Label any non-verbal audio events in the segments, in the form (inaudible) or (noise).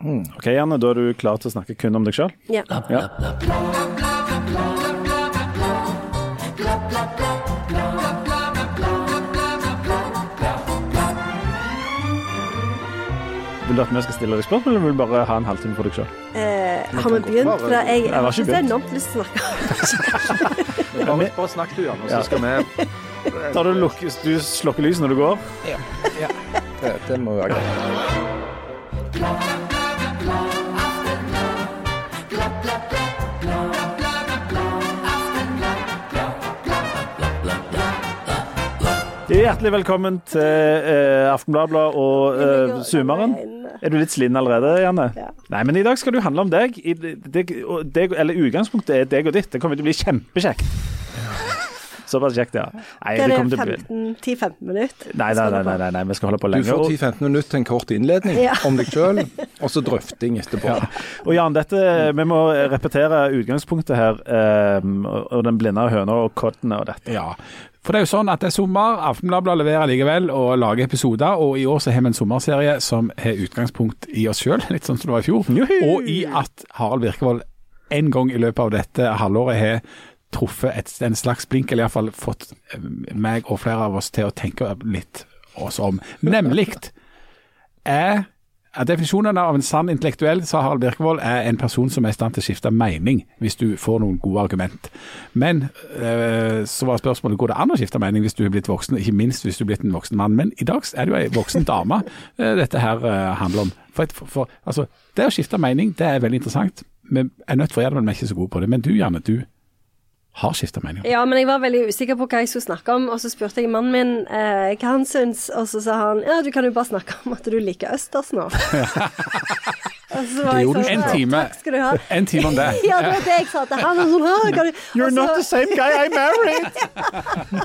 Ok, Janne, da er du klar til å snakke kun om deg sjøl? Ja. Ja. Vil du at vi skal stille deg spørsmål, eller vil du bare ha en halvtime for deg sjøl? Eh, har vi begynt? For jeg, Jeg jeg har ikke så begynt. enormt lyst til å snakke. (laughs) Bare, bare snakk du, Janne, Ja. så skal vi Tar du, luk, du slukker lyset når du går? det, det må være greit. Hjertelig velkommen til eh, Aftenbladet og eh, Zoomeren. Er du litt sliten allerede, Janne? Ja. Nei, men i dag skal det jo handle om deg. I, deg, og deg eller utgangspunktet er deg og ditt. Det kommer til å bli kjempekjekt. (laughs) Såpass kjekt, ja. Nei, er det det, kommer til å bli 10-15 minutter? Nei, nei, nei, nei, nei, vi skal holde på Du får 10-15 minutter til en kort innledning Ja. om deg sjøl, og så drøfting etterpå. og Jan, dette, vi må repetere utgangspunktet her. um, og den blinde høna og kodden og dette. Ja, for det er jo sånn at det er sommer. Aftenbladet leverer likevel og lager episoder. Og i år så har vi en sommerserie som har utgangspunkt i oss sjøl, (laughs) litt sånn som det var i fjor. Juhu! Og i at Harald Virkevold en gang i løpet av dette halvåret har truffet et, en slags blink, eller iallfall fått eh, meg og flere av oss til å tenke litt oss om. Nemlig (laughs) er ja, Definisjonen av en sann intellektuell, sa Harald Birkevold, er en person som er i stand til å skifte mening hvis du får noen gode argument. Men øh, så var spørsmålet går det an å skifte mening hvis du er blitt voksen, ikke minst hvis du er blitt en voksen mann. Men i dag er det jo ei voksen dame eh, dette her eh, handler om. For, for, for, altså, det å skifte mening, det er veldig interessant. Vi er nødt til å gjøre det, men vi er ikke så gode på det. Men du, Janne, du har skifta mening. Ja, men jeg var veldig usikker på hva jeg skulle snakke om, og så spurte jeg mannen min eh, hva han syns, og så sa han ja, du kan jo bare snakke om at du liker østers nå. (laughs) (laughs) Det sånn, en time. Takk skal du ha. En time om det. Ja, det var det jeg sa til han. Og sånn, «Hæ, kan du? You're not the same guy I married!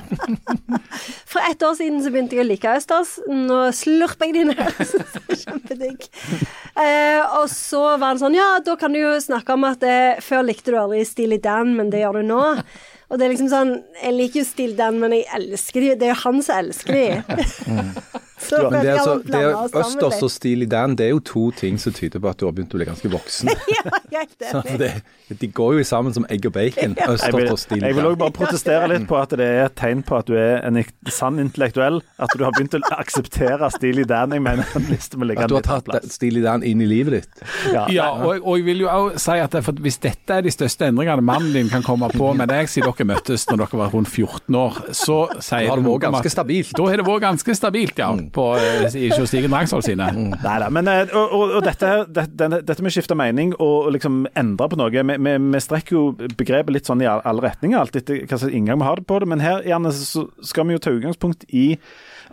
(laughs) For ett år siden så begynte jeg å like østers. Nå slurper jeg de ned. (laughs) Det Kjempedigg. Eh, og så var han sånn Ja, da kan du jo snakke om at eh, før likte du aldri Steely Dan, men det gjør du nå. Og det er liksom sånn Jeg liker jo Steely Dan, men jeg elsker de. Det er jo han som elsker de. Så Men det er, altså, det er Østers og Steely Dan det er jo to ting som tyder på at du har begynt å bli ganske voksen. (laughs) Ja, jeg er enig. Det, de går jo sammen som egg og bacon. Jeg Østers og Steely jeg vil også bare protestere litt på at det er et tegn på at du er en sann intellektuell. At du har begynt å akseptere Steely Dan. Jeg mener den liste må ligge At du har tatt. Steely Dan inn i livet ditt. Ja. Ja, og, og jeg vil jo også si at for hvis dette er de største endringene mannen din kan komme på med deg siden dere møttes når dere var rundt 14 år, så sier Da har det vært ganske stabilt. Da har det vært ganske stabilt, ja, på eh, i Kjell Stigen Drangsvold sine. Nei da. Men eh, og, og, og dette, her- det, dette med å skifte mening og liksom endre på noe Vi, vi, vi strekker jo begrepet litt sånn i alle retninger, alt etter hva slags inngang vi har det på det. Men her gjerne så skal vi jo ta utgangspunkt i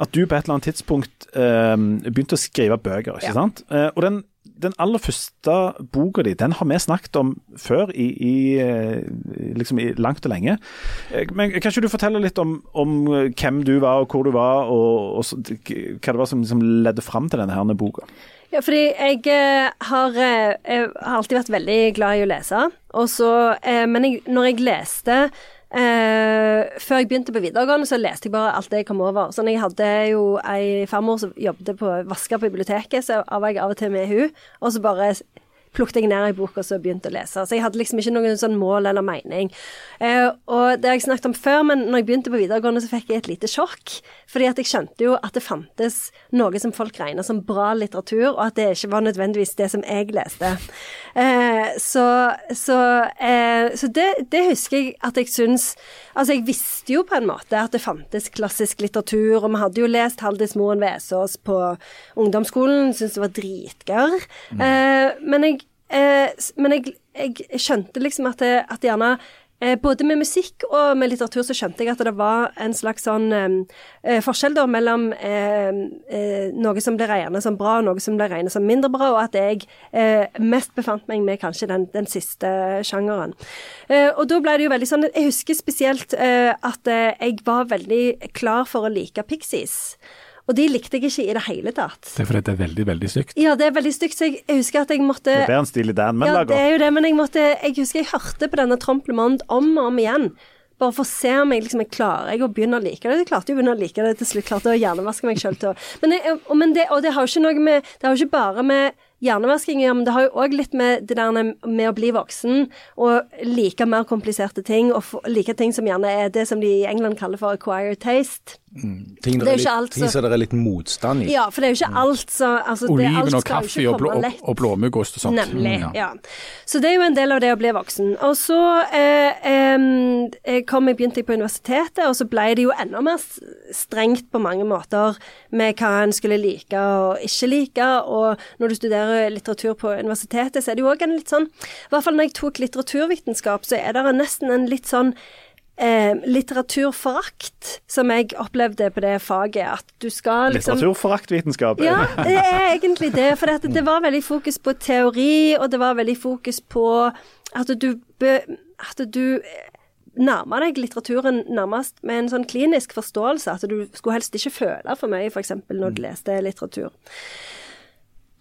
at du på et eller annet tidspunkt eh, begynte å skrive bøker, ikke Ja. sant? Eh, og den, den aller første boka di, den har vi snakket om før i, i eh, liksom i langt og lenge. Eh, Men kan ikke du fortelle litt om, om eh, hvem du var, og hvor du var, og, og hva det var som liksom ledde fram til denne her boka? Ja, fordi jeg har, jeg har alltid vært veldig glad i å lese. Også, men jeg, når jeg leste eh, Før jeg begynte på videregående, så leste jeg bare alt det jeg kom over. Sånn, Jeg hadde jo ei farmor som jobbet på vaska på biblioteket, så var jeg av og til med hun. Og så bare plukket jeg ned ei bok og så begynte å lese. Så jeg hadde liksom ikke noen sånn mål eller mening. Eh, og det har jeg snakket om før, men når jeg begynte på videregående, så fikk jeg et lite sjokk. Fordi at jeg skjønte jo at det fantes noe som folk regner som bra litteratur, og at det ikke var nødvendigvis det som jeg leste. Eh, så så, eh, så det, det husker jeg at jeg syns Altså, jeg visste jo på en måte at det fantes klassisk litteratur, og vi hadde jo lest Haldis Moen Vesaas på ungdomsskolen, syntes det var dritgørr. Eh, men jeg, men jeg, jeg skjønte liksom at det, at gjerne eh, både med musikk og med litteratur så skjønte jeg at det var en slags sånn eh, eh, forskjell da mellom eh, eh, noe som ble regnet som bra, og noe som ble regnet som mindre bra, og at jeg eh, mest befant meg med kanskje den, den siste sjangeren. Eh, og da ble det jo veldig sånn Jeg husker spesielt eh, at eh, jeg var veldig klar for å like Pixies. Og de likte jeg ikke i det hele tatt. Det er fordi det er veldig, veldig stygt. Ja, det er veldig stygt, så jeg, jeg husker at jeg måtte Det er bedre enn Steely Dan, men ja, det er jo det, men jeg måtte Jeg husker jeg hørte på denne Tromplemond om og om igjen. Bare for å se om jeg liksom jeg klarer jeg å begynne å like det. Jeg klarte jo å begynne å like det til slutt. Klarte å hjernevaske meg sjøl til å Men, jeg, og, men det, og det har jo ikke noe med Det har jo ikke bare med hjernevasking, ja, men det har jo òg litt med det der med å bli voksen og like mer kompliserte ting, og like ting som gjerne er det som de i England kaller for acquired taste. Ting, Det er er litt, alt ting som det er litt motstand i. Ja, for det er jo ikke alt som altså, Oliven og kaffe og, blå, og, og blåmuggost og sånt. Nemlig, Ja. ja. Så det er jo en del av det å bli voksen. Og så eh, eh, kom jeg begynte jeg på universitetet, og så ble det jo enda mer strengt på mange måter med hva en skulle like og ikke like. Og når du studerer litteratur på universitetet, så er det jo òg en litt sånn I hvert fall når jeg tok litteraturvitenskap, så er det nesten en litt sånn eh, litteraturforakt som jeg opplevde på det faget. At du skal liksom Litteraturforaktvitenskap. ja, det er egentlig det. For det, det var veldig fokus på teori, og det var veldig fokus på at du, be, at du nærma deg litteraturen nærmest med en sånn klinisk forståelse. At du skulle helst ikke føle for mye, f.eks. når du leste litteratur.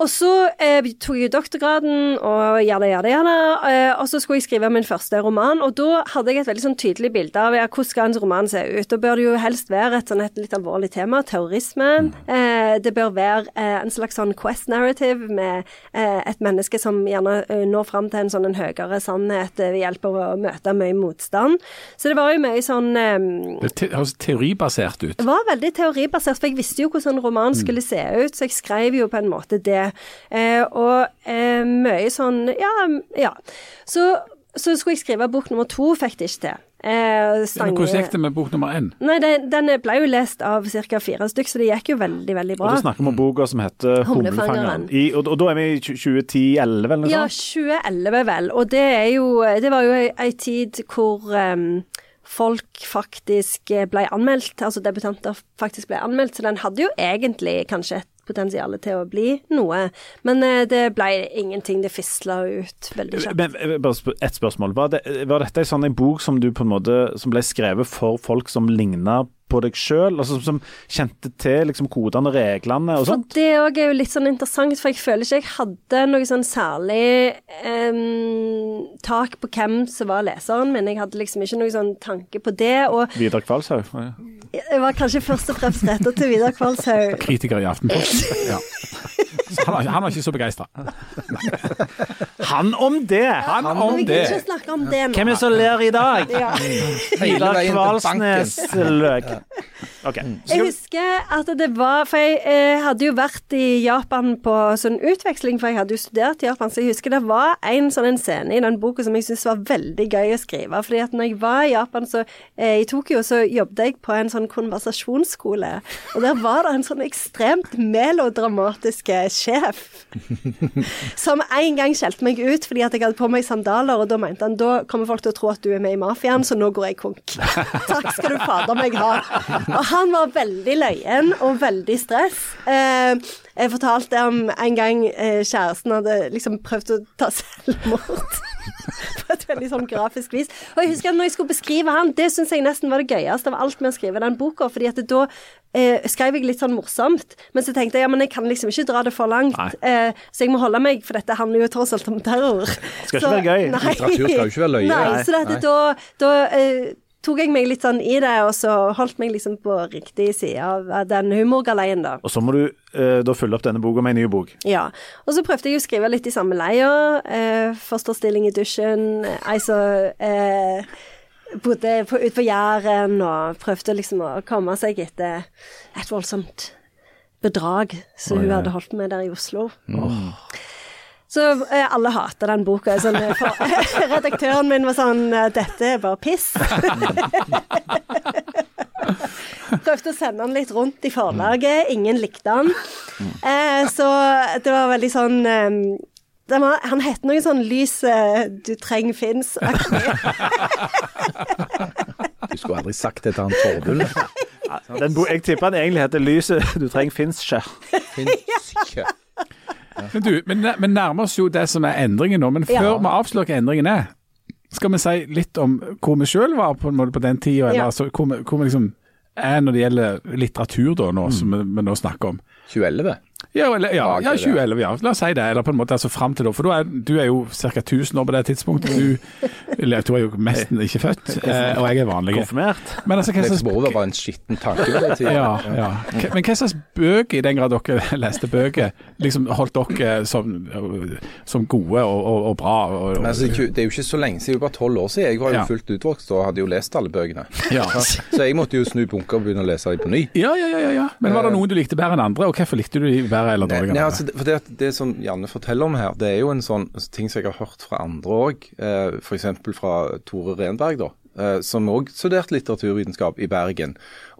Og så eh, tok jeg doktorgraden, og gjerne, gjerne, gjerne. Eh, og så skulle jeg skrive min første roman, og da hadde jeg et veldig sånn tydelig bilde av ja, hvordan skal en roman se ut. Da bør det jo helst være et sånn et litt alvorlig tema, terrorisme. Eh, det bør være eh, en slags sånn quest narrative med eh, et menneske som gjerne eh, når fram til en sånn en høyere sannhet ved hjelp av å møte mye motstand. Så det var jo mye sånn eh, Det te- høres teoribasert ut. det var veldig teoribasert, for jeg visste jo hvordan en roman Mm. skulle se ut, så jeg skrev jo på en måte det. Eh, og eh, mye sånn Ja. ja. Så, så skulle jeg skrive bok nummer to, fikk det ikke til. Eh, Men Hvordan gikk det med bok nummer én? Nei, den, den ble jo lest av ca. fire stykk, så det gikk jo veldig, veldig bra. Og Du da snakker vi om boka som heter Humlefangeren. 'Humlefangeren'. I, og, og da er vi i 2010-11 eller noe Ja, sånt? 2011 vel. Og det er jo Det var jo ei, ei tid hvor um, folk faktisk eh, ble anmeldt, altså debutanter faktisk ble anmeldt, så den hadde jo egentlig kanskje et potensial til å bli noe. Men eh, det ble ingenting. Det fisla ut veldig kjapt. Men eh, bare et spørsmål. Var, det, var dette en sånn bok som du på en måte Som ble skrevet for folk som ligna på deg sjøl? Altså som kjente til liksom kodene, og reglene og sånt? For det òg er jo litt sånn interessant, for jeg føler ikke jeg hadde noe sånn særlig um, tak på hvem som var leseren min. Jeg hadde liksom ikke noe sånn tanke på det. Og Vidar Kvalshaug? Ja. jeg var kanskje først og fremst retta til Vidar Kvalshaug. Kritiker i Aftenposten. Ja. (laughs) Så han, var, han var ikke så begeistra. (laughs) Han om det! Han han om det. ikke snakke om det nå. Hvem er det som ler i dag? Ja. Til Kvalsnes løk. Okay. Jeg husker at det var For jeg eh, hadde jo vært i Japan på sånn utveksling, for jeg hadde jo studert i Japan, så jeg husker det var en sånn en scene i den boka som jeg syntes var veldig gøy å skrive. fordi at når jeg var i Japan, så eh, i Tokyo, så jobbet jeg på en sånn konversasjonsskole. Og der var det en sånn ekstremt melodramatisk eh, sjef. Som en gang skjelte meg ut fordi at jeg hadde på meg sandaler, og da mente han da kommer folk til å tro at du er med i mafiaen, så nå går jeg konk. (laughs) Takk skal du fader meg ha. Og han var veldig løyen og veldig stress. Eh, jeg fortalte om en gang eh, kjæresten hadde liksom prøvd å ta selvmord. (laughs) På et veldig sånn grafisk vis. Og jeg husker at når jeg skulle beskrive han, det syns jeg nesten var det gøyeste av alt med å skrive den boka, fordi at da eh, skrev jeg litt sånn morsomt, men så tenkte jeg ja, men jeg kan liksom ikke dra det for langt, eh, så jeg må holde meg, for dette handler jo tross alt om terror. Skal ikke være gøy. Nei. Litteratur skal jo ikke være løye. Nei, Nei. så dette, da, da eh, tok jeg meg litt sånn i det, og så holdt meg liksom på riktig side av den humorgaleien, da. Og så må du eh, da følge opp denne boka med en ny bok. Ja. Og så prøvde jeg å skrive litt i samme leia. Eh, Fosterstilling i dusjen. Eh, Altså eh, Bodde på, ute på Jæren og prøvde liksom å komme seg etter et voldsomt bedrag som hun hadde holdt med der i Oslo. Så eh, alle hater den boka. Sånn, eh, for, (laughs) redaktøren min var sånn eh, Dette er bare piss. (laughs) Prøvde å sende den litt rundt i forlaget. Ingen likte den. Eh, så det var veldig sånn eh, det var, Han het noe sånn 'Lyset du trenger fins'-aktig. (laughs) Du skulle aldri sagt det til han Torbull. Jeg tipper han egentlig heter 'Lyset du trenger fins ikke'. Finnes ikke. Men du, vi nærmer oss jo det som er endringen nå. Men før Ja. vi avslører hva endringen er, skal vi si litt om hvor vi sjøl var på, en måte på den tida, eller Ja. altså, hvor, vi, hvor vi liksom er når det gjelder litteratur, da, nå, som vi, vi nå snakker om. 2011. Ja, eller, ja, ja, 2011, ja. La oss si det. Eller på en måte altså fram til da. For er, du er jo ca. 1000 år på det tidspunktet. Du, eller, du er jo nesten ikke født, eh, og jeg er vanlig. Konfirmert. Men altså, hva slags Det var en skitten tanke på det tida. ja, ja. Men hva slags bøker, i den grad dere (laughs) leste bøker, liksom holdt dere som, som gode og, og, og bra? Og, Men altså, det er jo ikke så lenge siden, det er jo bare tolv år siden. Jeg var jo Ja. fullt utvokst og hadde jo lest alle bøkene. ja. Så jeg måtte jo snu bunker og begynne å lese dem på ny. Ja, ja, ja, ja. Men var det noen du likte bedre enn andre, og hvorfor likte du de bedre eller Nei, dårligere? nei, altså, for det, det som Janne forteller om her, det er jo en sånn ting som jeg har hørt fra andre òg. Eh, F.eks. fra Tore Renberg, da. Eh, som òg studerte litteraturvitenskap i Bergen,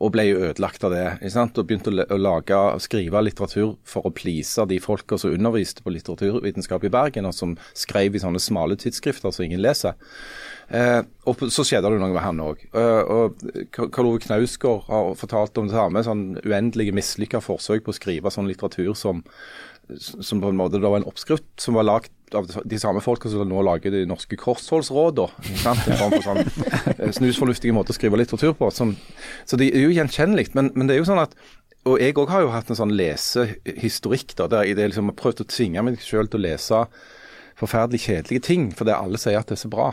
og ble jo ødelagt av det. Ikke sant? Og begynte å, lage skrive litteratur for å please de folka som underviste på litteraturvitenskap i Bergen, og som skrev i sånne smale tidsskrifter som ingen leser. Eh, og så skjedde det noe med han òg. Eh, Karl Ove Knausgård har fortalt om det samme. sånn Uendelige mislykka forsøk på å skrive sånn litteratur som, som på en måte var en oppskrift som var lagd av de samme folka som nå lager de norske kostholdsrådene. En form for sånn eh, snusfornuftige måte å skrive litteratur på. Som, så det er jo gjenkjennelig. Men, men det er jo sånn at og jeg òg har jo hatt en sånn lesehistorikk da, der jeg liksom har prøvd å tvinge meg sjøl til å lese forferdelig kjedelige ting, fordi alle sier at det er så bra.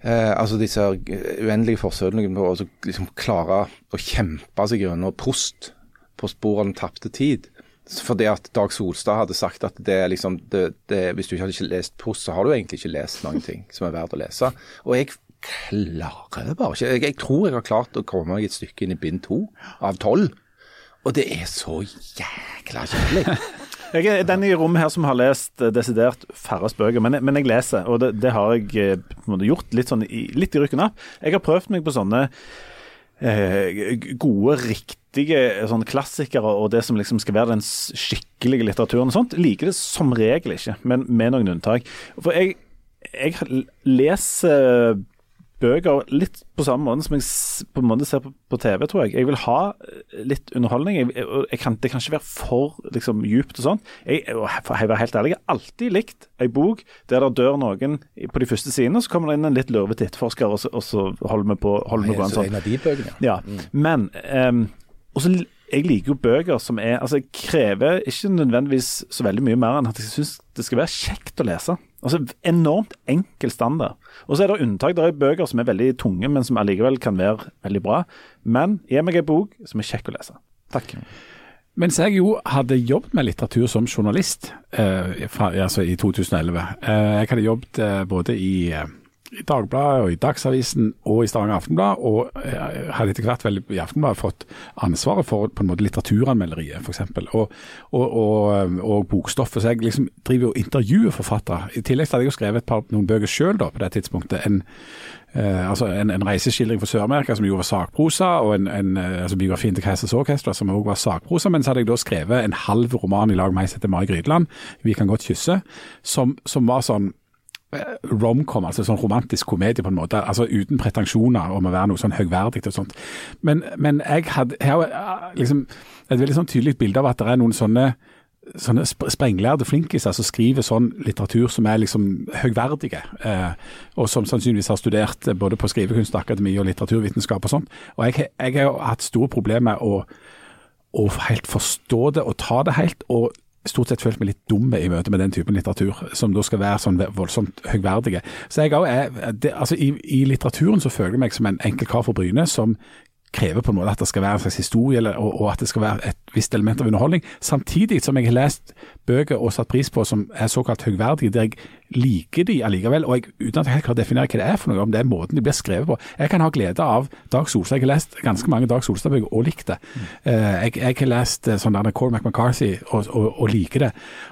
Eh, altså disse uendelige forsøkene på å liksom klare å kjempe seg gjennom Prost på sporet av den tapte tid. Fordi at Dag Solstad hadde sagt at det liksom det, det, hvis du ikke hadde lest Prost, så har du egentlig ikke lest noen ting som er verdt å lese. Og jeg klarer bare ikke. Jeg, jeg tror jeg har klart å komme meg et stykke inn i bind to av tolv. Og det er så jækla kjedelig. (laughs) Jeg er den i rommet her som har lest eh, desidert færrest bøker, men, men jeg leser, og det, det har jeg eh, gjort litt, sånn, i, litt i rykken opp. Jeg har prøvd meg på sånne gode, riktige sånn klassikere og det som liksom skal være den skikkelige litteraturen og sånt. Liker det som regel ikke, men med noen unntak. For jeg, jeg leser bøker litt på samme måte som jeg på en måte ser på, på TV, tror jeg. Jeg vil ha eh, litt underholdning. Jeg, jeg, jeg kan, det kan ikke være for liksom, djupt og sånn. Jeg, for å være helt ærlig, jeg har alltid likt ei bok der det dør noen på de første sidene, så kommer det inn en litt lurvete etterforsker, og, så- og så holder vi på, holder vi på en sånn. en av de bøkene. Ja, men um, også, jeg liker jo bøker som er Altså, jeg krever ikke nødvendigvis så veldig mye mer enn at jeg syns det skal være kjekt å lese. Altså, Enormt enkel standard. Og så er det unntak. Det er bøker som er veldig tunge, men som allikevel kan være veldig bra. Men gi meg en bok som er kjekk å lese. Takk. Mens jeg jo hadde jobbet med litteratur som journalist eh, fra, altså i 2011. Eh, jeg hadde jobbet eh, både i, eh, i Dagbladet og i Dagsavisen og i Stavanger Aftenblad, og eh, hadde etter hvert vel i Aftenbladet fått ansvaret for på en måte litteraturanmelderiet, f.eks. Og, og, og, og bokstoffet. Så jeg liksom driver og intervjuer forfattere. I tillegg hadde jeg jo skrevet et par, noen bøker sjøl på det tidspunktet. En, Eh, altså en, en reiseskildring fra Sør-Amerika som jo var sakprosa, og en, en eh, altså biografien til Keisers Orkestra som også var sakprosa. Men så hadde jeg da skrevet en halv roman i lag med ei som heter Mari Grydeland, 'Vi kan godt kysse', som, som var sånn eh, romcom, altså sånn romantisk komedie på en måte, altså uten pretensjoner om å være noe sånn høgverdig og sånt. Men, men jeg hadde har eh, liksom et veldig sånn tydelig bilde av at det er noen sånne sånne sp- sprenglærde flinkiser som skriver sånn litteratur som er liksom høgverdige, eh, og som sannsynligvis har studert både på Skrivekunstakademi og litteraturvitenskap og sånt. Og jeg, jeg har jo hatt store problemer med å, å helt forstå det og ta det helt, og stort sett følt meg litt dum i møte med den typen litteratur, som da skal være sånn voldsomt høyverdige. Så jeg også er, det, altså i, I litteraturen så føler jeg meg som en enkel kar fra Bryne som krever på en måte at det skal være en slags historie, eller, og, og at det skal være et visst element av underholdning, samtidig som jeg har lest bøker og satt pris på som er såkalt høyverdige, der jeg liker de allikevel, og jeg, uten at jeg helt klarer å definere hva det er for noe, om det er måten de blir skrevet på. Jeg kan ha glede av Dag Solstad. Jeg har lest ganske mange Dag Solstad-bøker og likt det. Mm. jeg, jeg har lest eh, sånn der Cormac McCarthy og, og, og liker det.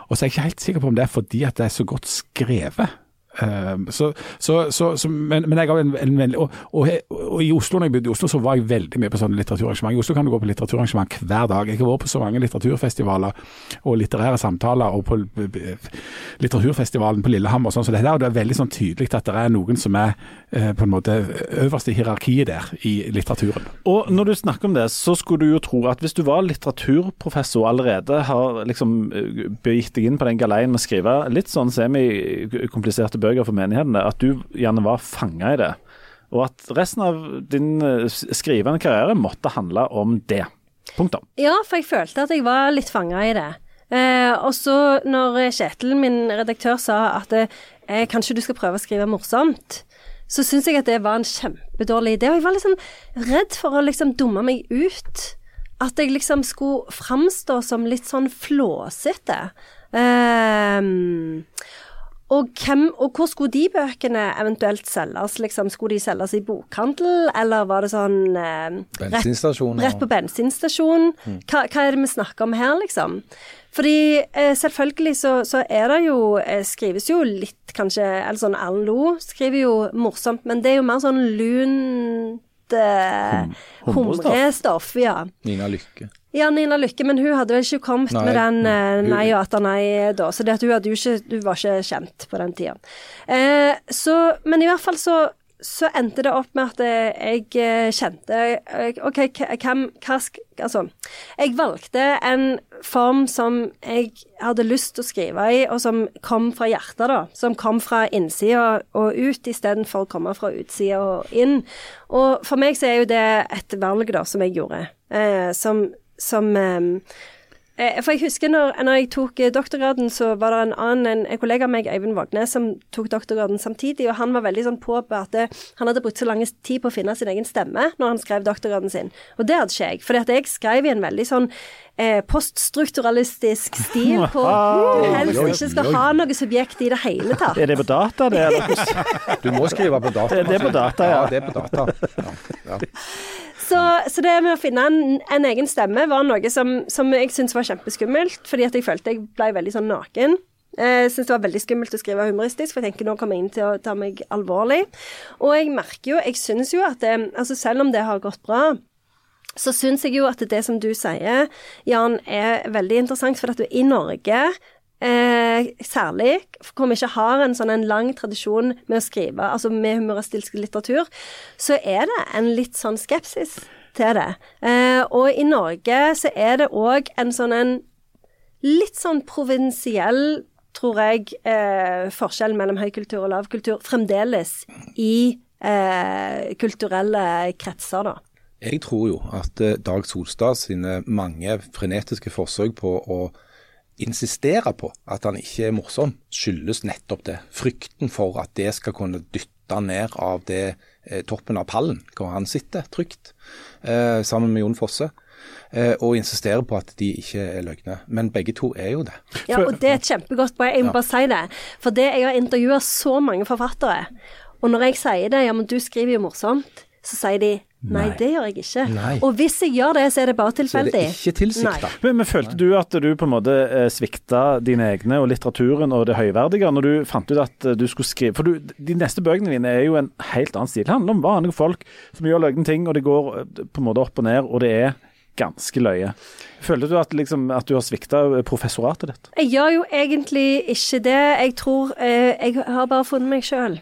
Og så er jeg ikke helt sikker på om det er fordi at det er så godt skrevet. Um, så, så, så, så, men, men jeg har en, en, en og, og, og i Oslo, når jeg bodde i Oslo, så var jeg veldig mye på sånne litteraturarrangement. I Oslo kan du gå på litteraturarrangement hver dag. Jeg har vært på så mange litteraturfestivaler og litterære samtaler, og på litteraturfestivalen på Lillehammer og sånn som det der. Og det er veldig sånn tydelig at det er noen som er eh, på en måte øverst i hierarkiet der, i litteraturen. Og når du snakker om det, så skulle du jo tro at hvis du var litteraturprofessor allerede har liksom eh, begitt deg inn på den galeien med å skrive litt sånn semikompliserte bøker for menighetene, at du gjerne var fanga i det. Og at resten av din eh, skrivende karriere måtte handle om det. Punktum. Ja, for jeg følte at jeg var litt fanga i det. Eh, og så når Kjetil, min redaktør, sa at eh, kanskje du skal prøve å skrive morsomt, så syns jeg at det var en kjempedårlig idé. Og jeg var sånn redd for å liksom dumme meg ut. At jeg liksom skulle framstå som litt sånn flåsete. Eh, og, hvem, og hvor skulle de bøkene eventuelt selges? Liksom, skulle de selges i bokhandel, eller var det sånn eh, rett, rett på bensinstasjon? Hva, hva er det vi snakker om her, liksom? Fordi eh, selvfølgelig så, så er det jo eh, Skrives jo litt, kanskje Eller sånn Erlend Lo skriver jo morsomt, men det er jo mer sånn lunt eh, humrestoff. Ja. Nina Lykke. Ja, Nina Lykke, men hun hadde vel ikke kommet Nei, med den nei, nei og atter nei da, så det at hun, hadde jo ikke, hun var ikke kjent på den tida. Eh, så, men i hvert fall så, så endte det opp med at eh, jeg eh, kjente eh, OK, hvem hva. Altså, jeg valgte en form som jeg hadde lyst til å skrive i, og som kom fra hjertet, da. Som kom fra innsida og ut, istedenfor å komme fra utsida og inn. Og for meg så er jo det et valg, da, som jeg gjorde. Eh, som som eh, eh, For jeg husker når, når jeg tok eh, doktorgraden, så var det en annen en, kollega av meg, Eivind Vågnes, som tok doktorgraden samtidig, og han var veldig sånn på at eh, han hadde brukt så lang tid på å finne sin egen stemme når han skrev doktorgraden sin. Og det hadde ikke jeg. For jeg skrev i en veldig sånn eh, poststrukturalistisk stil på (laughs) du helst ikke skal ha noe subjekt i det hele tatt. (laughs) Er det på data, det? Eller? Du må skrive på data. Det- det er på data, ja. Ja, det er på data. Ja, ja. Så, så det med å finne en, en egen stemme var noe som, som jeg syntes var kjempeskummelt, fordi at jeg følte jeg ble veldig sånn naken. Jeg syns det var veldig skummelt å skrive humoristisk, for jeg tenker nå kommer jeg inn til å ta meg alvorlig. Og jeg merker jo, jeg syns jo at det, altså selv om det har gått bra, så syns jeg jo at det som du sier, Jan, er veldig interessant. For at du i Norge Eh, særlig, hvor vi ikke har en sånn en lang tradisjon med å skrive, altså med humoristisk litteratur, så er det en litt sånn skepsis til det. Eh, og i Norge så er det òg en sånn en litt sånn provinsiell, tror jeg, eh, forskjell mellom høykultur og lavkultur fremdeles i eh, kulturelle kretser, da. Jeg tror jo at eh, Dag Solstad sine mange frenetiske forsøk på å insistere på at han ikke er morsom, skyldes nettopp det. Frykten for at det skal kunne dytte ned av det eh, toppen av pallen hvor han sitter trygt, eh, sammen med Jon Fosse. Eh, og insisterer på at de ikke er løgne. Men begge to er jo det. Ja, og det er et kjempegodt poeng. Jeg må bare si det. For det jeg har intervjua så mange forfattere, og når jeg sier det, ja, men du skriver jo morsomt, så sier de nei, det gjør jeg ikke. Nei. Og hvis jeg gjør det, så er det bare tilfeldig. Så er det ikke tilsikta. Men, men følte du at du på en måte eh, svikta dine egne og litteraturen og det høyverdige når du fant ut at eh, du skulle skrive For du, de neste bøkene dine er jo en helt annen stil. Det handler om vanlige folk som gjør løgne ting, og det går eh, på en måte opp og ned, og det er ganske løye. Føler du at, liksom, at du har svikta professoratet ditt? Jeg gjør jo egentlig ikke det. Jeg tror eh, Jeg har bare funnet meg sjøl.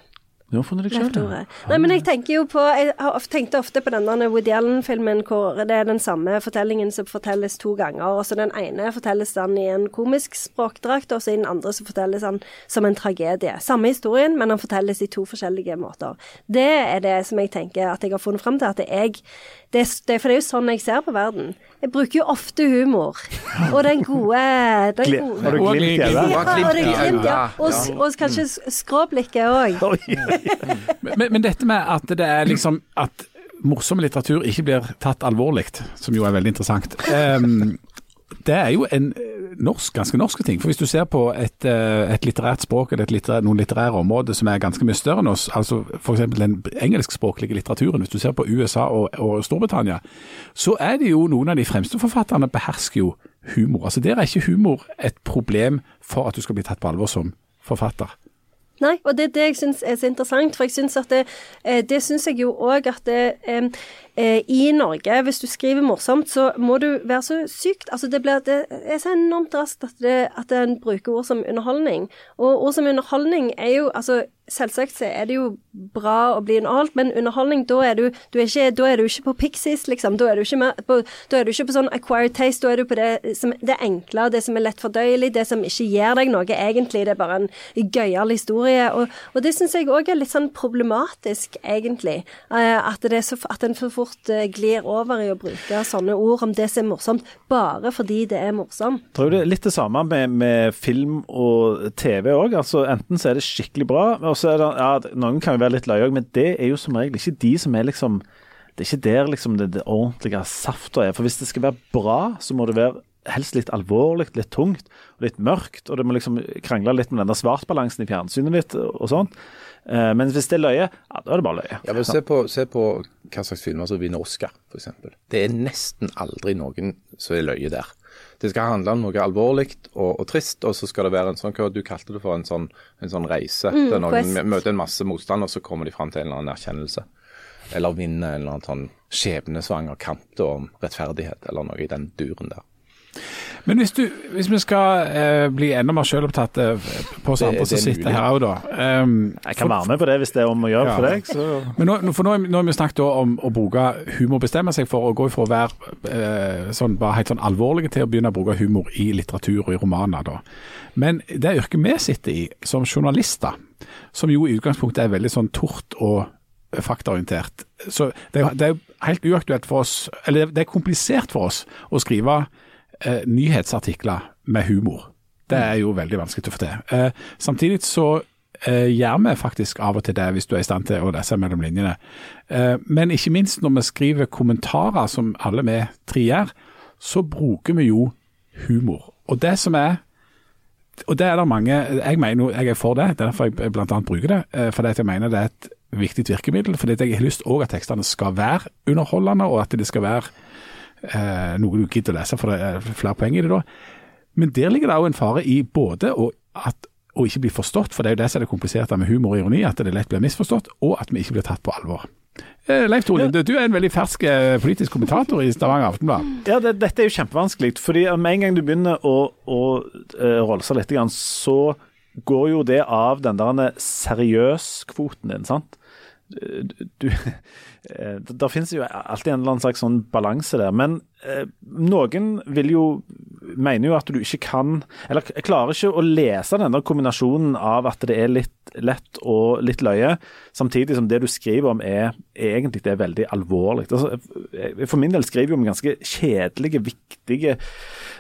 Du har funnet deg sjøl, Tore. Nei, men jeg tenker jo på Jeg tenkte ofte på denne Woody Allen-filmen hvor det er den samme fortellingen som fortelles to ganger. og så Den ene fortelles den i en komisk språkdrakt, og så i den andre så fortelles den som en tragedie. Samme historien, men den fortelles i to forskjellige måter. Det er det som jeg tenker at jeg har funnet fram til. at jeg det, er- det, For det er jo sånn jeg ser på verden. Jeg bruker jo ofte humor. Og den gode, den gode Har du glimt i øyet? ja, og det glimt, ja. Og, og kanskje skråblikket òg. Men, men dette med at det er liksom at morsom litteratur ikke blir tatt alvorlig, som jo er veldig interessant, Um, det er jo en eh, norsk, ganske norske ting. For hvis du ser på et, eh, et litterært språk eller et litterær, noen litterære områder som er ganske mye større enn oss, altså f.eks. den engelskspråklige litteraturen, hvis du ser på USA og, og Storbritannia, så er det jo noen av de fremste forfatterne behersker jo humor. Altså Der er ikke humor et problem for at du skal bli tatt på alvor som forfatter. Nei, og det er det jeg syns er så interessant. For jeg syns at det, eh, det syns jeg jo òg at det, eh, i Norge, hvis du skriver morsomt, så må du være så sykt Altså det, blir, det er så enormt raskt at, det, at en bruker ord som underholdning. Og ord som underholdning er jo altså selvsagt så er det jo bra å bli underholdt, men underholdning, da er du, du er ikke, da er du ikke på Pixies, liksom. Da er du på, da er du ikke på sånn acquired taste, da er du på det, som, det enkle, det som er lett fordøyelig, det som ikke gir deg noe egentlig. Det er bare en gøyal historie. Og, og det syns jeg òg er litt sånn problematisk, egentlig. Eh, at, det så, at en for fort eh, glir over i å bruke sånne ord om det som er morsomt, bare fordi det er morsomt. Tror tror det er litt det samme med, med film og TV òg. Altså, enten så er det skikkelig bra, og så er det ja, Noen kan jo være litt løye men det er jo som regel ikke de som er liksom Det er ikke der liksom det, det ordentlige safta er. For hvis det skal være bra, så må det være helst litt alvorlig, litt tungt og litt mørkt. Og det må liksom krangle litt med den der svartbalansen i fjernsynet ditt og sånt. Eh, men hvis det er løye, ja, da er det bare løye. Ja, men se på, se på hva slags filmer som vinner Oscar, f.eks. Det er nesten aldri noen som er løye der. Det skal handle om noe alvorlig og, og, trist, og så skal det være en sånn hva du kalte det for en sånn, en sånn reise. Mm, der noen møter en masse motstand, og så kommer de fram til en eller annen erkjennelse. Eller vinner en eller annen sånn skjebnesvanger kamp om rettferdighet, eller noe i den duren der. Men hvis, du, hvis vi skal eh, bli enda mer selvopptatt eh, på oss andre som er sitter mulig. her òg, da. Um, Jeg kan være med på det hvis det er om å gjøre Ja. for deg. Så Men nå, for nå, har vi- nå har vi snakket om å bruke humor, bestemme seg for å gå fra å være eh, sånn, bare helt sånn alvorlige til å begynne å bruke humor i litteratur og i romaner. da. Men det yrket vi sitter i som journalister, som jo i utgangspunktet er veldig sånn tort og faktaorientert, så det, det er jo helt uaktuelt for oss, eller det er komplisert for oss å skrive eh, nyhetsartikler med humor. Det er jo veldig vanskelig å få til. Eh, samtidig så eh, gjør vi faktisk av og til det, hvis du er i stand til å lese mellom linjene. Eh, men ikke minst når vi skriver kommentarer, som alle vi tre gjør, så bruker vi jo humor. Og det som er og det er det mange Jeg mener jeg er for det, det er derfor jeg annet bruker det. eh, Fordi jeg mener det er et viktig virkemiddel. Fordi jeg har lyst òg at tekstene skal være underholdende, og at de skal være eh, noe du gidder å lese, for det er flere poeng i det da. Men der ligger det òg en fare i både å, at, å ikke bli forstått, for det er jo det som er det kompliserte med humor og ironi, at det lett blir misforstått, og at vi ikke blir tatt på alvor. Eh, Leif Tore, du, du er en veldig fersk eh, politisk kommentator i Stavanger Aftenblad. Ja, det, dette er jo kjempevanskelig. fordi med en gang du begynner å, å uh, rolse litt, så går jo det av den der seriøs-kvoten din, sant. Du, eh, finnes jo alltid en eller annen slags sånn balanse der. Men eh, noen vil jo mener jo at du ikke kan Eller klarer ikke å lese denne kombinasjonen av at det er litt lett og litt løye, samtidig som det du skriver om er, egentlig det er veldig alvorlig. Altså, jeg- for min del skriver jeg om ganske kjedelige, viktige,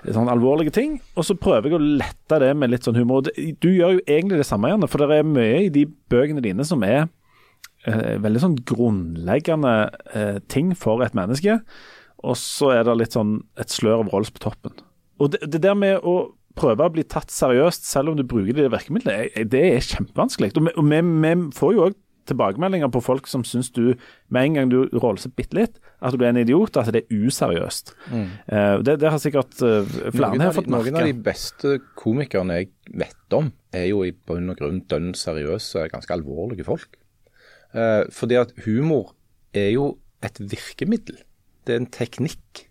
sånn alvorlige ting, og så prøver jeg å lette det med litt sånn humor. Du gjør jo egentlig det samme, Janne, for det er mye i de bøkene dine som er eh, veldig sånn grunnleggende eh, ting for et menneske. Og så er det litt sånn et slør av Rolls på toppen. Og det, det der med å prøve å bli tatt seriøst, selv om du bruker det virkemidlet, det er kjempevanskelig. Og vi, og vi, vi får jo òg tilbakemeldinger på folk som syns du, med en gang du rolser bitte litt, at du er en idiot, at det er useriøst. Eh, det, det har sikkert uh, flere her har merke. fått noen av de beste komikerne jeg vet om, er jo i bunn og grunn dønn seriøse, ganske alvorlige folk. Eh, fordi at humor er jo et virkemiddel. Det er en teknikk.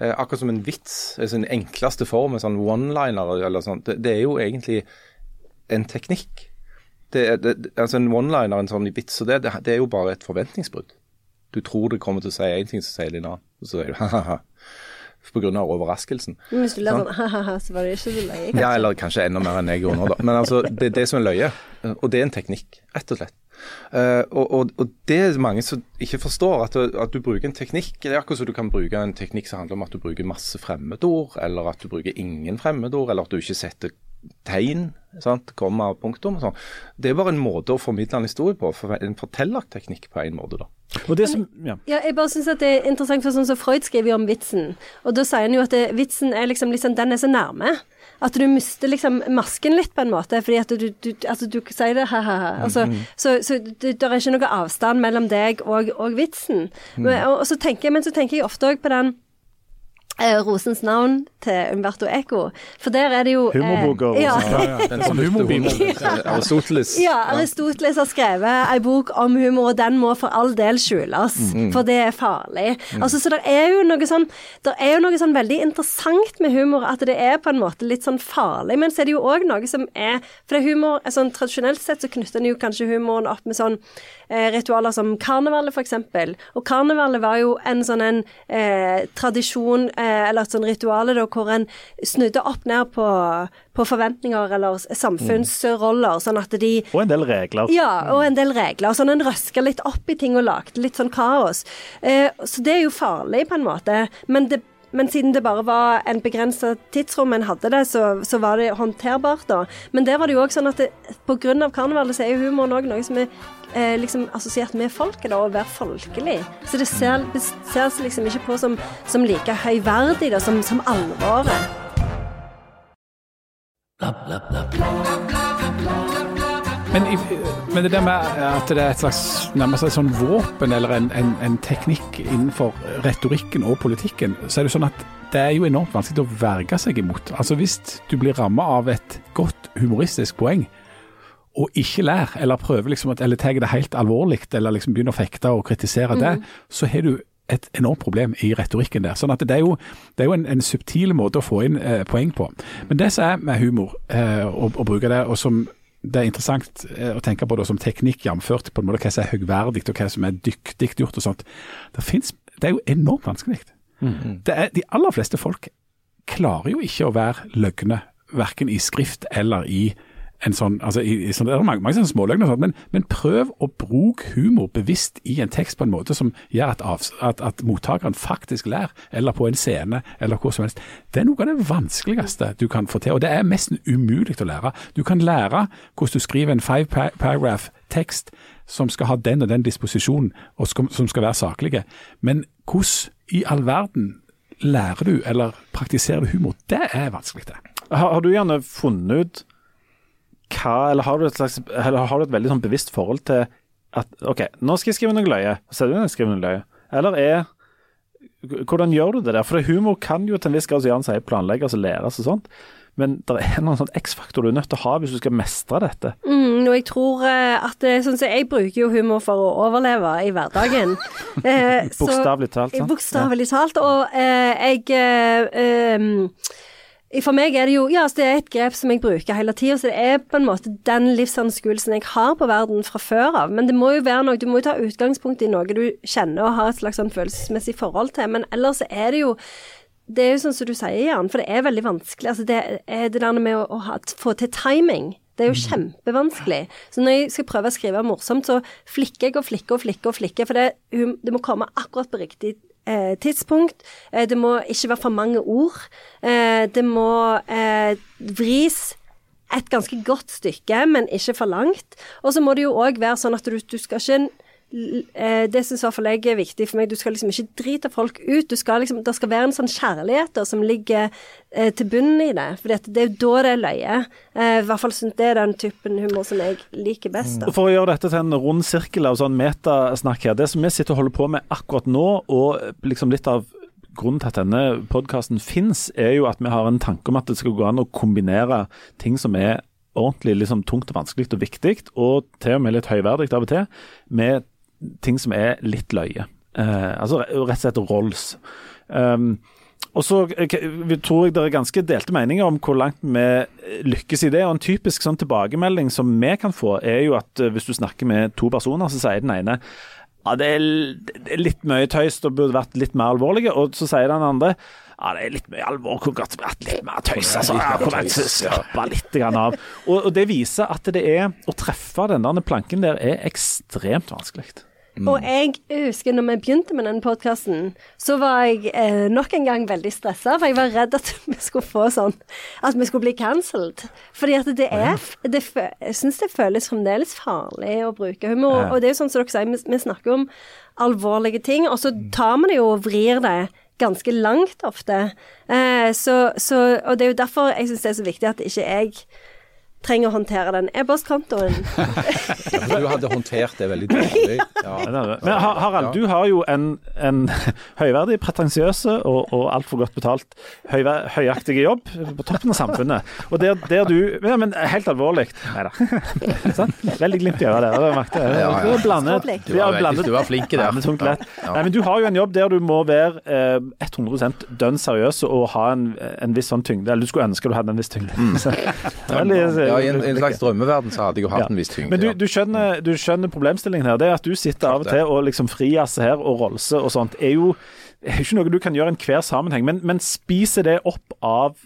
Eh, akkurat som en vits, altså den enkleste form, en sånn one-liner eller sånt, det, er jo egentlig en teknikk. Det, det, altså En one-liner, en sånn vits, det, det, er jo bare et forventningsbrudd. Du tror det kommer til å si én ting, så sier de en annen. Og så sier du (laughs) ha-ha-ha. Av overraskelsen. Men hvis du ler sånn ha-ha-ha, så var det ikke så løye, kanskje. Ja, eller kanskje enda mer enn jeg gjorde nå, da. Men altså, det er det som er løye. Og det er en teknikk, rett og slett. Eh, og, og, og det er mange som ikke forstår, at du, at du bruker en teknikk. Det er akkurat som du kan bruke en teknikk som handler om at du bruker masse fremmedord, eller at du bruker ingen fremmedord, eller at du ikke setter tegn, sant? komma punktum og sånn. Det er bare en måte å formidle en historie på, en fortellerteknikk på en måte, da. Som, ja. Ja, jeg bare synes at det er interessant, for sånn som Freud skriver jo om vitsen. Og da sier han jo at det, vitsen er liksom, liksom Den er så nærme. At du mister liksom masken litt, på en måte. Fordi at du, du, altså, du sier det ha-ha-ha. Altså, Så, så det, er ikke noe avstand mellom deg og, og vitsen. Men, og, og så tenker jeg, men så tenker jeg ofte òg på den Rosens navn til Umberto Eco. For der er det jo eh, Humorboka, Rosen. ja. Ja, ja. Den som (laughs) Aristoteles. Ja, Aristoteles har skrevet en bok om humor, og den må for all del skjules, for det er farlig. Altså, så det er jo noe sånn Det er jo noe sånn veldig interessant med humor, at det er på en måte litt sånn farlig, men så er det jo òg noe som er For det er humor sånn Tradisjonelt sett så knytter en jo kanskje humoren opp med sånn eh, ritualer som karnevalet, for eksempel. Og karnevalet var jo en sånn en eh, tradisjon, eh, eller et sånn rituale, da, hvor en snudde opp ned på, på forventninger eller samfunnsroller, sånn at de Og en del regler. ja, og en del regler. Sånn en røska litt opp i ting og lagde litt sånn kaos. Eh, så det er jo farlig, på en måte. Men, det, men siden det bare var en begrensa tidsrom en hadde det, så, så var det håndterbart, da. Men der var det jo òg sånn at det, på grunn av karnevalet så er jo humoren òg noe som er eh, liksom assosiert med folket, da, å være folkelig. Så det ser, seg liksom ikke på som, som like høyverdig da, som, som alvoret. Men, men det der med at det er et slags nærmest et sånn våpen eller en, en, en teknikk innenfor retorikken og politikken, så er det sånn at det er jo enormt vanskelig å verge seg imot. Altså Hvis du blir ramma av et godt humoristisk poeng, og ikke lærer, eller prøver liksom at, eller tar det helt alvorlig, eller liksom begynner å fekte og kritisere det, så har du et enormt problem i retorikken der. Sånn at det er jo, det er jo en, en subtil måte å få inn eh, poeng på. Men det som er med humor, eh, å, å bruke det, og som det er interessant eh, å tenke på det som teknikk, jamført på en måte hva som er høyverdig og hva som er dyktig gjort og sånt, det, finnes, det er jo enormt vanskelig. Det er, de aller fleste folk klarer jo ikke å være løgne, verken i skrift eller i en sånn, altså i, i sånn, Det er mange, mange sånne småløgner, men, men prøv å bruke humor bevisst i en tekst på en måte som gjør at, av, at, at mottakeren faktisk lærer, eller på en scene, eller hvor som helst. Det er noe av det vanskeligste du kan få til, og det er nesten umulig å lære. Du kan lære hvordan du skriver en five paragraph tekst som skal ha den og den disposisjonen, og skal, som skal være saklige, men hvordan i all verden lærer du eller praktiserer du humor? Det er vanskelig, det. Har, har du gjerne funnet ut hva Eller har du et slags har du et veldig sånn bevisst forhold til at OK, nå skal jeg skrive noe løye. Så er det jeg skriver noe løye. Eller er Hvordan gjør du det der? For humor kan jo til en viss grad, som Jan sier, planlegges og læres og sånt. Men det er noen sånn X-faktor du er nødt til å ha hvis du skal mestre dette. Mm, og jeg tror eh, at sånn som Jeg bruker jo humor for å overleve i hverdagen. (laughs) Eh, Bokstavelig talt. sant? Bokstavelig talt. Og eh, jeg eh, em, For meg er det jo Ja, altså det er et grep som jeg bruker hele tida, så det er på en måte den livsanskuelsen jeg har på verden fra før av. Men det må jo være noe Du må jo ta utgangspunkt i noe du kjenner og har et slags sånn følelsesmessig forhold til. Men ellers er det jo det er jo sånn som du sier, Jan, for det er veldig vanskelig. Altså det er det der med å, å ha, få til timing. Det er jo kjempevanskelig. Så når jeg skal prøve å skrive morsomt, så flikker jeg og flikker og flikker, og flikker, for det, det må komme akkurat på riktig eh, tidspunkt. Eh, det må ikke være for mange ord. Eh, det må eh, vris et ganske godt stykke, men ikke for langt. Og så må det jo òg være sånn at du, du skal ikke Det syns i hvert fall jeg er viktig for meg. Du skal liksom ikke drite folk ut. Du skal liksom, det skal være en sånn kjærlighet da, som ligger eh, til bunnen i det. For det er jo da det er løye. Eh, I hvert fall synes det er den typen humor som jeg liker best. Da. For å gjøre dette til en rund sirkel av sånn metasnakk her, det som vi sitter og holder på med akkurat nå, og liksom litt av grunnen til at denne podkasten finnes, er jo at vi har en tanke om at det skal gå an å kombinere ting som er ordentlig liksom tungt og vanskelig og viktig, og til og med litt høyverdig av og til, med ting som er litt løye. Eh, altså rett og slett rolls. Um, og så eh, tror jeg det er ganske delte meninger om hvor langt vi eh, lykkes i det. og En typisk sånn tilbakemelding som vi kan få, er jo at eh, hvis du snakker med to personer, så sier den ene ja, det er, det litt mye tøys og burde vært litt mer alvorlige. Og så sier den andre ja, det er litt mye alvor, kunne godt vært litt mer tøys. altså, ja, slappe litt av. Og, og det viser at det er å treffe den der planken der er ekstremt vanskelig. Og jeg husker når vi begynte med denne podkasten, så var jeg eh, nok en gang veldig stressa, for jeg var redd at (laughs) vi skulle få sånn At vi skulle bli cancelled. Fordi at det er det, Jeg syns det føles fremdeles farlig å bruke humor. Ja. Og det er jo sånn som dere sier, vi, vi snakker om alvorlige ting, og så tar vi det jo og vrir det ganske langt ofte. Eh, så, så, og det er jo derfor jeg syns det er så viktig at ikke jeg trenger å håndtere den e-postkontoen. (laughs) Du hadde håndtert det veldig dårlig. Ja. Ja, er. Men Harald, du har jo en, en (laughs) høyverdig, pretensiøse og, og altfor godt betalt høyver, høyaktige jobb på toppen av samfunnet. Og der, der du ja, Men helt alvorlig. Nei da. (laughs) Sånn? Veldig glimt i øyet der. Ja, ja. Det er blandet. Du Vi har var, veldig, blandet du var flink i det. men tungt lett. Ja. Nei, men du har jo en jobb der du må være eh, 100 dønn seriøs og ha en, en viss sånn tyngde. Eller du skulle ønske du hadde en viss tyngde. Er veldig- Mm. Ja, I en, en slags drømmeverden så hadde jeg jo hatt Ja. en viss tyngde. Men du, du, skjønner, du skjønner problemstillingen her. Det at du sitter av og til og liksom frijazzer her og rolser og sånt, er jo er ikke noe du kan gjøre i enhver sammenheng. Men, men spiser det opp av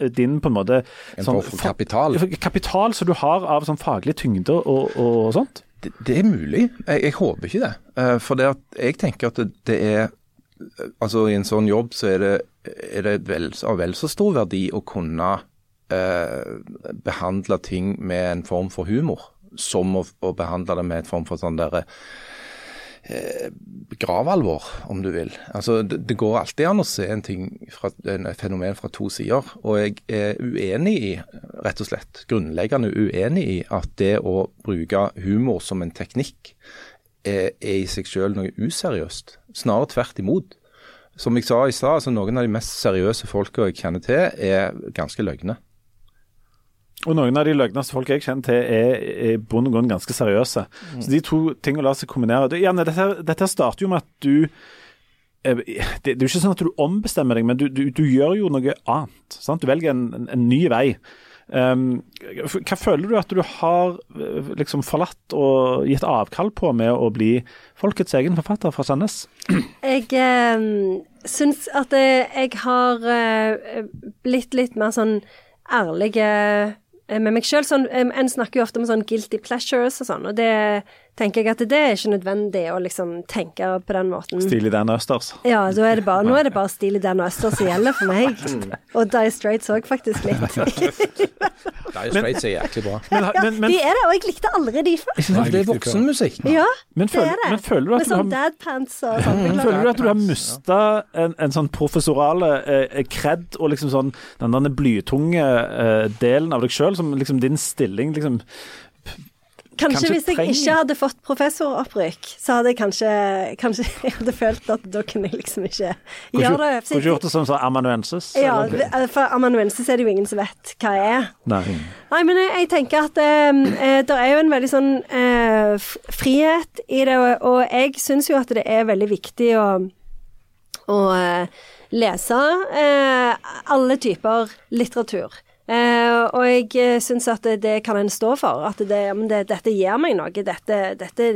eh, din på en måte En sånn form for kapital. Kapital som du har av sånn faglig tyngde og, og sånt? Det, det er mulig. Jeg, jeg håper ikke det. Eh, for det jeg tenker at det, det er Altså i en sånn jobb så er det, er det vel, av vel så stor verdi å kunne eh, behandle ting med en form for humor, som å, å behandle det med en form for sånn derre eh, gravalvor, om du vil. Altså, det, det går alltid an å se en ting fra, en, fenomen fra to sider. Og jeg er uenig i, rett og slett, grunnleggende uenig i at det å bruke humor som en teknikk er, er i seg selv noe useriøst. Snarere tvert imot. Som jeg sa i stad, altså noen av de mest seriøse folka jeg kjenner til, er ganske løgne. Og noen av de løgneste folk jeg kjenner til, er i bunn og grunn ganske seriøse. Så de to tingene lar seg kombinere. Du, Janne, dette, dette starter jo med at du eh, det, det er jo ikke sånn at du ombestemmer deg, men du, du, du gjør jo noe annet. Sant? Du velger en, en, en ny vei. Um, hva føler du at du har eh, liksom forlatt og gitt avkall på med å bli folkets egen forfatter fra Sandnes? Jeg eh, syns at eh, jeg har blitt litt mer sånn ærlig eh, med meg sjøl. Sånn, eh, en snakker jo ofte om sånn guilty pleasures og sånn, og det tenker jeg at det er ikke nødvendig å liksom tenke på den måten. Stilig Dan Østers. Ja, da er det bare, nå er det bare stil Dan den østers som gjelder for meg. Og Die Straits òg, faktisk litt. (laughs) Die Straits er jæklig bra. Men, men, men, De er det, og jeg likte aldri de før. Ja, det er voksenmusikk. Ja, men, det er men føler du at Med du har sånn dadpants og sånn. Føler du at du har mista en, en sånn professorale eh, kred og liksom sånn den den blytunge eh, delen av deg sjøl, som liksom din stilling liksom Kanskje, kanskje hvis jeg trenger- ikke hadde fått professoropprykk, så hadde jeg kanskje Kanskje (laughs) jeg hadde følt at da kunne jeg liksom ikke gjøre det. Kunne ikke gjort det som sånn amanuensis? Ja, eller? for amanuensis er det jo ingen som vet hva jeg er. Nei. Nei, men jeg, jeg tenker at eh, det er jo en veldig sånn eh, frihet i det, og, og jeg syns jo at det er veldig viktig å, å eh, lese eh, alle typer litteratur. Eh, og jeg uh, syns at det, kan en stå for. At det, det, dette gir meg noe. Dette, dette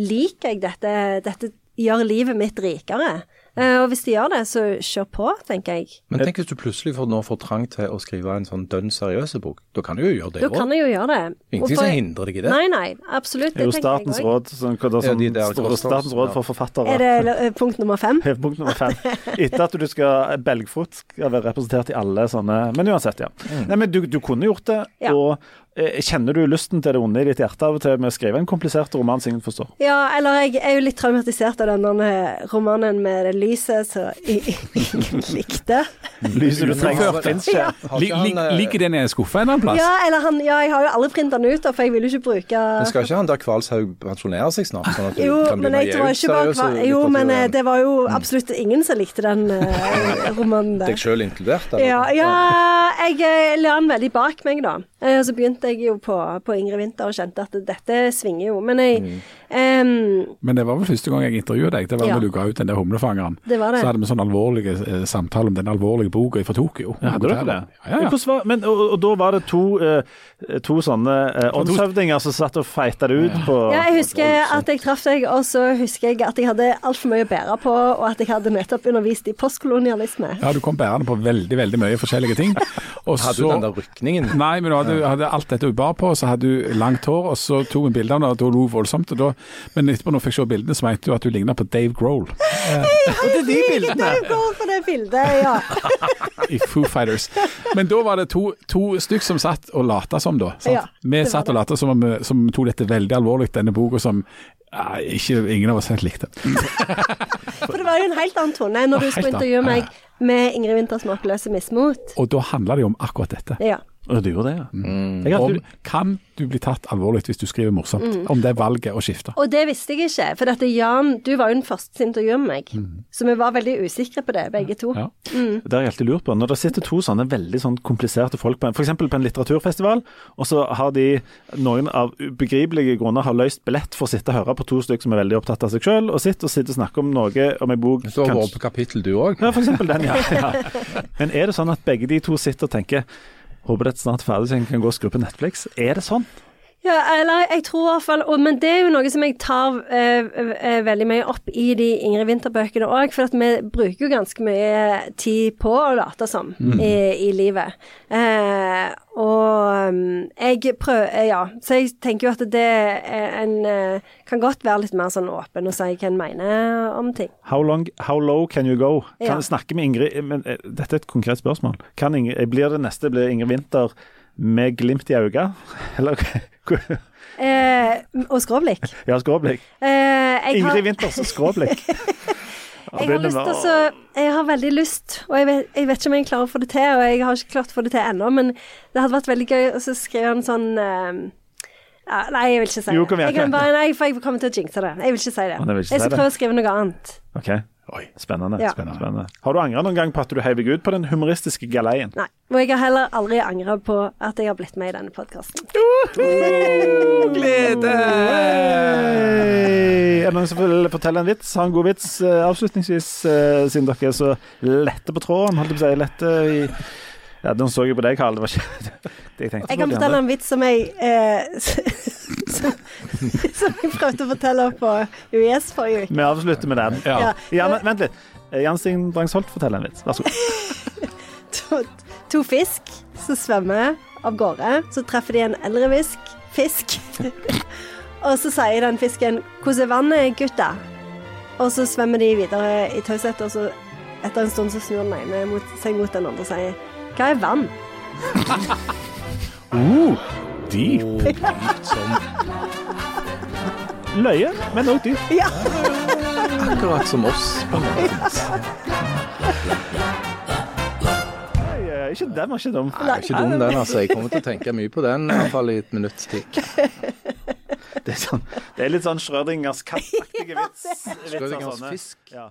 liker jeg. Dette, dette gjør livet mitt rikere. Eh, og hvis de gjør det, så kjør på, tenker jeg. Men tenk hvis du plutselig får, nå får trang til å skrive en sånn dønn seriøse bok. Da kan du jo gjøre det Da òg. kan jeg jo gjøre det. Ingenting som hindrer deg i det. Nei, nei, absolutt. Det er jo Statens råd, sånn, hva da, Ja, sånn, de der Statens råd for forfattere. Er det eh, punkt nummer fem? (laughs) Punkt nummer fem. Etter at du skal Belgfot skal være representert i alle sånne Men uansett, ja. Nei, men du, du kunne gjort det, Ja. og eh, kjenner du lysten til det onde i ditt hjerte av og til med å skrive en komplisert roman som ingen forstår? Ja, eller jeg er jo litt traumatisert av den romanen med det lyset som jeg ikke likte. (laughs) Lyset du trenger, fins ikke. Har Li, ikke li, han, eh, ligger den i skuffa en eller annen plass? Ja, eller han Ja, jeg har jo aldri printa den ut, for jeg vil jo ikke bruke Men skal ikke han der Kvalshaug pensjonere seg snart? Sånn at du jo, kan men jeg ikke bare seriøse Jo, men eh, det var jo absolutt ingen som likte den uh, (laughs) romanen der. Deg sjøl inkludert? eller? Ja, ja, jeg eh, la den veldig bak meg, da. Eh, så begynte jeg jo på, på Ingrid Winther og kjente at dette svinger jo. Men jeg Mm. Em, Men det var vel første gang jeg intervjuet deg. Det var Ja. når du ga ut den der humlefangeren. Det var det. Så hadde vi sånn alvorlige eh, samtale om den alvorlige boka fra Tokyo. Ja, hadde dere det? Ja, ja. ja. var, men, og, og da var det to, eh, to sånne eh, åndshøvdinger som satt og feita det ut på Ja, jeg husker at jeg traff deg, og så husker jeg at jeg hadde altfor mye å bære på, og at jeg hadde nettopp undervist i postkolonialisme. Ja, du kom bærende på veldig veldig mye forskjellige ting. (laughs) Og Hadde du den der rykningen? Nei, men du hadde, hadde alt dette du bar på, så hadde du langt hår, og så tok vi bilde av det, og da lo voldsomt. Og da, men etterpå når jeg fikk se bildene, så mente du at du lignet på Dave Grohl Og det er de bildene! Det går på det bildet, ja. (laughs) i Foo Fighters. Men da var det to, to stykk som satt og lata som, da. Sant? Ja, vi satt og lata som om vi som tok dette veldig alvorlig, denne boka som ja, ikke ingen av oss helt likte. (laughs) For det var jo en helt annen tone når du skulle intervjue meg med Ingrid Winters 'Smakløse mismot'. Og da handla det jo om akkurat dette. Ja. Og du gjorde det, ja. Mm. Om, kan du bli tatt alvorlig hvis du skriver morsomt? Mm. Om det er valget å skifte? Og det visste jeg ikke, for dette Jan, du var jo den første som intervjuet meg. Så vi var veldig usikre på det, begge to. Ja. det har jeg alltid lurt på. Når det sitter to sånne veldig sånn kompliserte folk på en, f.eks. på en litteraturfestival, og så har de noen av ubegripelige grunner har løst billett for å sitte og høre på to stykker som er veldig opptatt av seg sjøl, og sitter og sitter og snakker om noe, om en bok Så har vært på kapittel, du òg. Ja, for eksempel den, ja. ja. Men er det sånn at begge de to sitter og tenker Håper dette snart er ferdig, så jeg kan gå og skru på Netflix. Er det sånn? Ja, eller jeg tror i hvert fall og, Men det er jo noe som jeg tar eh, eh, veldig mye opp i de Ingrid Winther-bøkene òg, for vi bruker jo ganske mye tid på å late som i, i livet. Eh, og um, jeg prøver Ja, så jeg tenker jo at det er en eh, Kan godt være litt mer sånn åpen og si hva en mener om ting. How, long, how low can you go? Kan Ja. snakke med Ingrid men, eh, Dette er et konkret spørsmål. Kan Ingrid, blir det neste blir Ingrid Winther med glimt i øynene? Eller Eh, og skråblikk. (laughs) Ja, skråblikk. Eh, Ingrid har- Winters skråblikk. (laughs) Jeg har, lyst altså, jeg har veldig lyst, og jeg vet, jeg vet ikke om jeg klarer å få det til, og jeg har ikke klart å få det til ennå, men det hadde vært veldig gøy å skrive en sånn eh, Nei, jeg vil ikke si Jo, det. kom igjen, Jeg kan bare, nei, for jeg kommer til å jinxe det. Jeg vil ikke si det. Å, ikke jeg skal si prøve å skrive noe annet. OK. Oi. Spennende. Ja. spennende. Har du angra noen gang på at du heiv deg ut på den humoristiske galeien? Nei. Og jeg har heller aldri angra på at jeg har blitt med i denne podkasten. Glede! Er det noen som vil fortelle en vits? Ha en god vits eh, avslutningsvis, eh, siden dere er så lette på tråden? Holdt jeg på å si lette i Ja, nå så jeg på deg, Karl. Det var ikke (laughs) det jeg tenkte. Jeg kan fortelle en vits som jeg eh, (laughs) (laughs) som, som jeg prøvde å fortelle på UiS forrige uke. Vi avslutter med den. Ja. Ja. men, vent litt. Jan Sting Drangsholt, forteller en vits. Vær så god. (laughs) to, to fisk som svømmer av gårde. Så treffer de en eldre fisk. fisk. (laughs) og så sier den fisken 'Hvordan er vannet, gutta?' Og så svømmer de videre i taushet, og så etter en stund så snur den ene seg mot den andre og sier 'Hva er vann?' Uh, dyp. (laughs) Løye, men òg dyp. Ja. Akkurat som oss. Nei, Ikke den var ikke dum. Nei, ikke dum den, altså. Jeg kommer til å tenke mye på den, i hvert fall i et minutts tid. Det sånn, det er litt sånn Schrødingers kattaktige vits. Schrødingers fisk. Ja.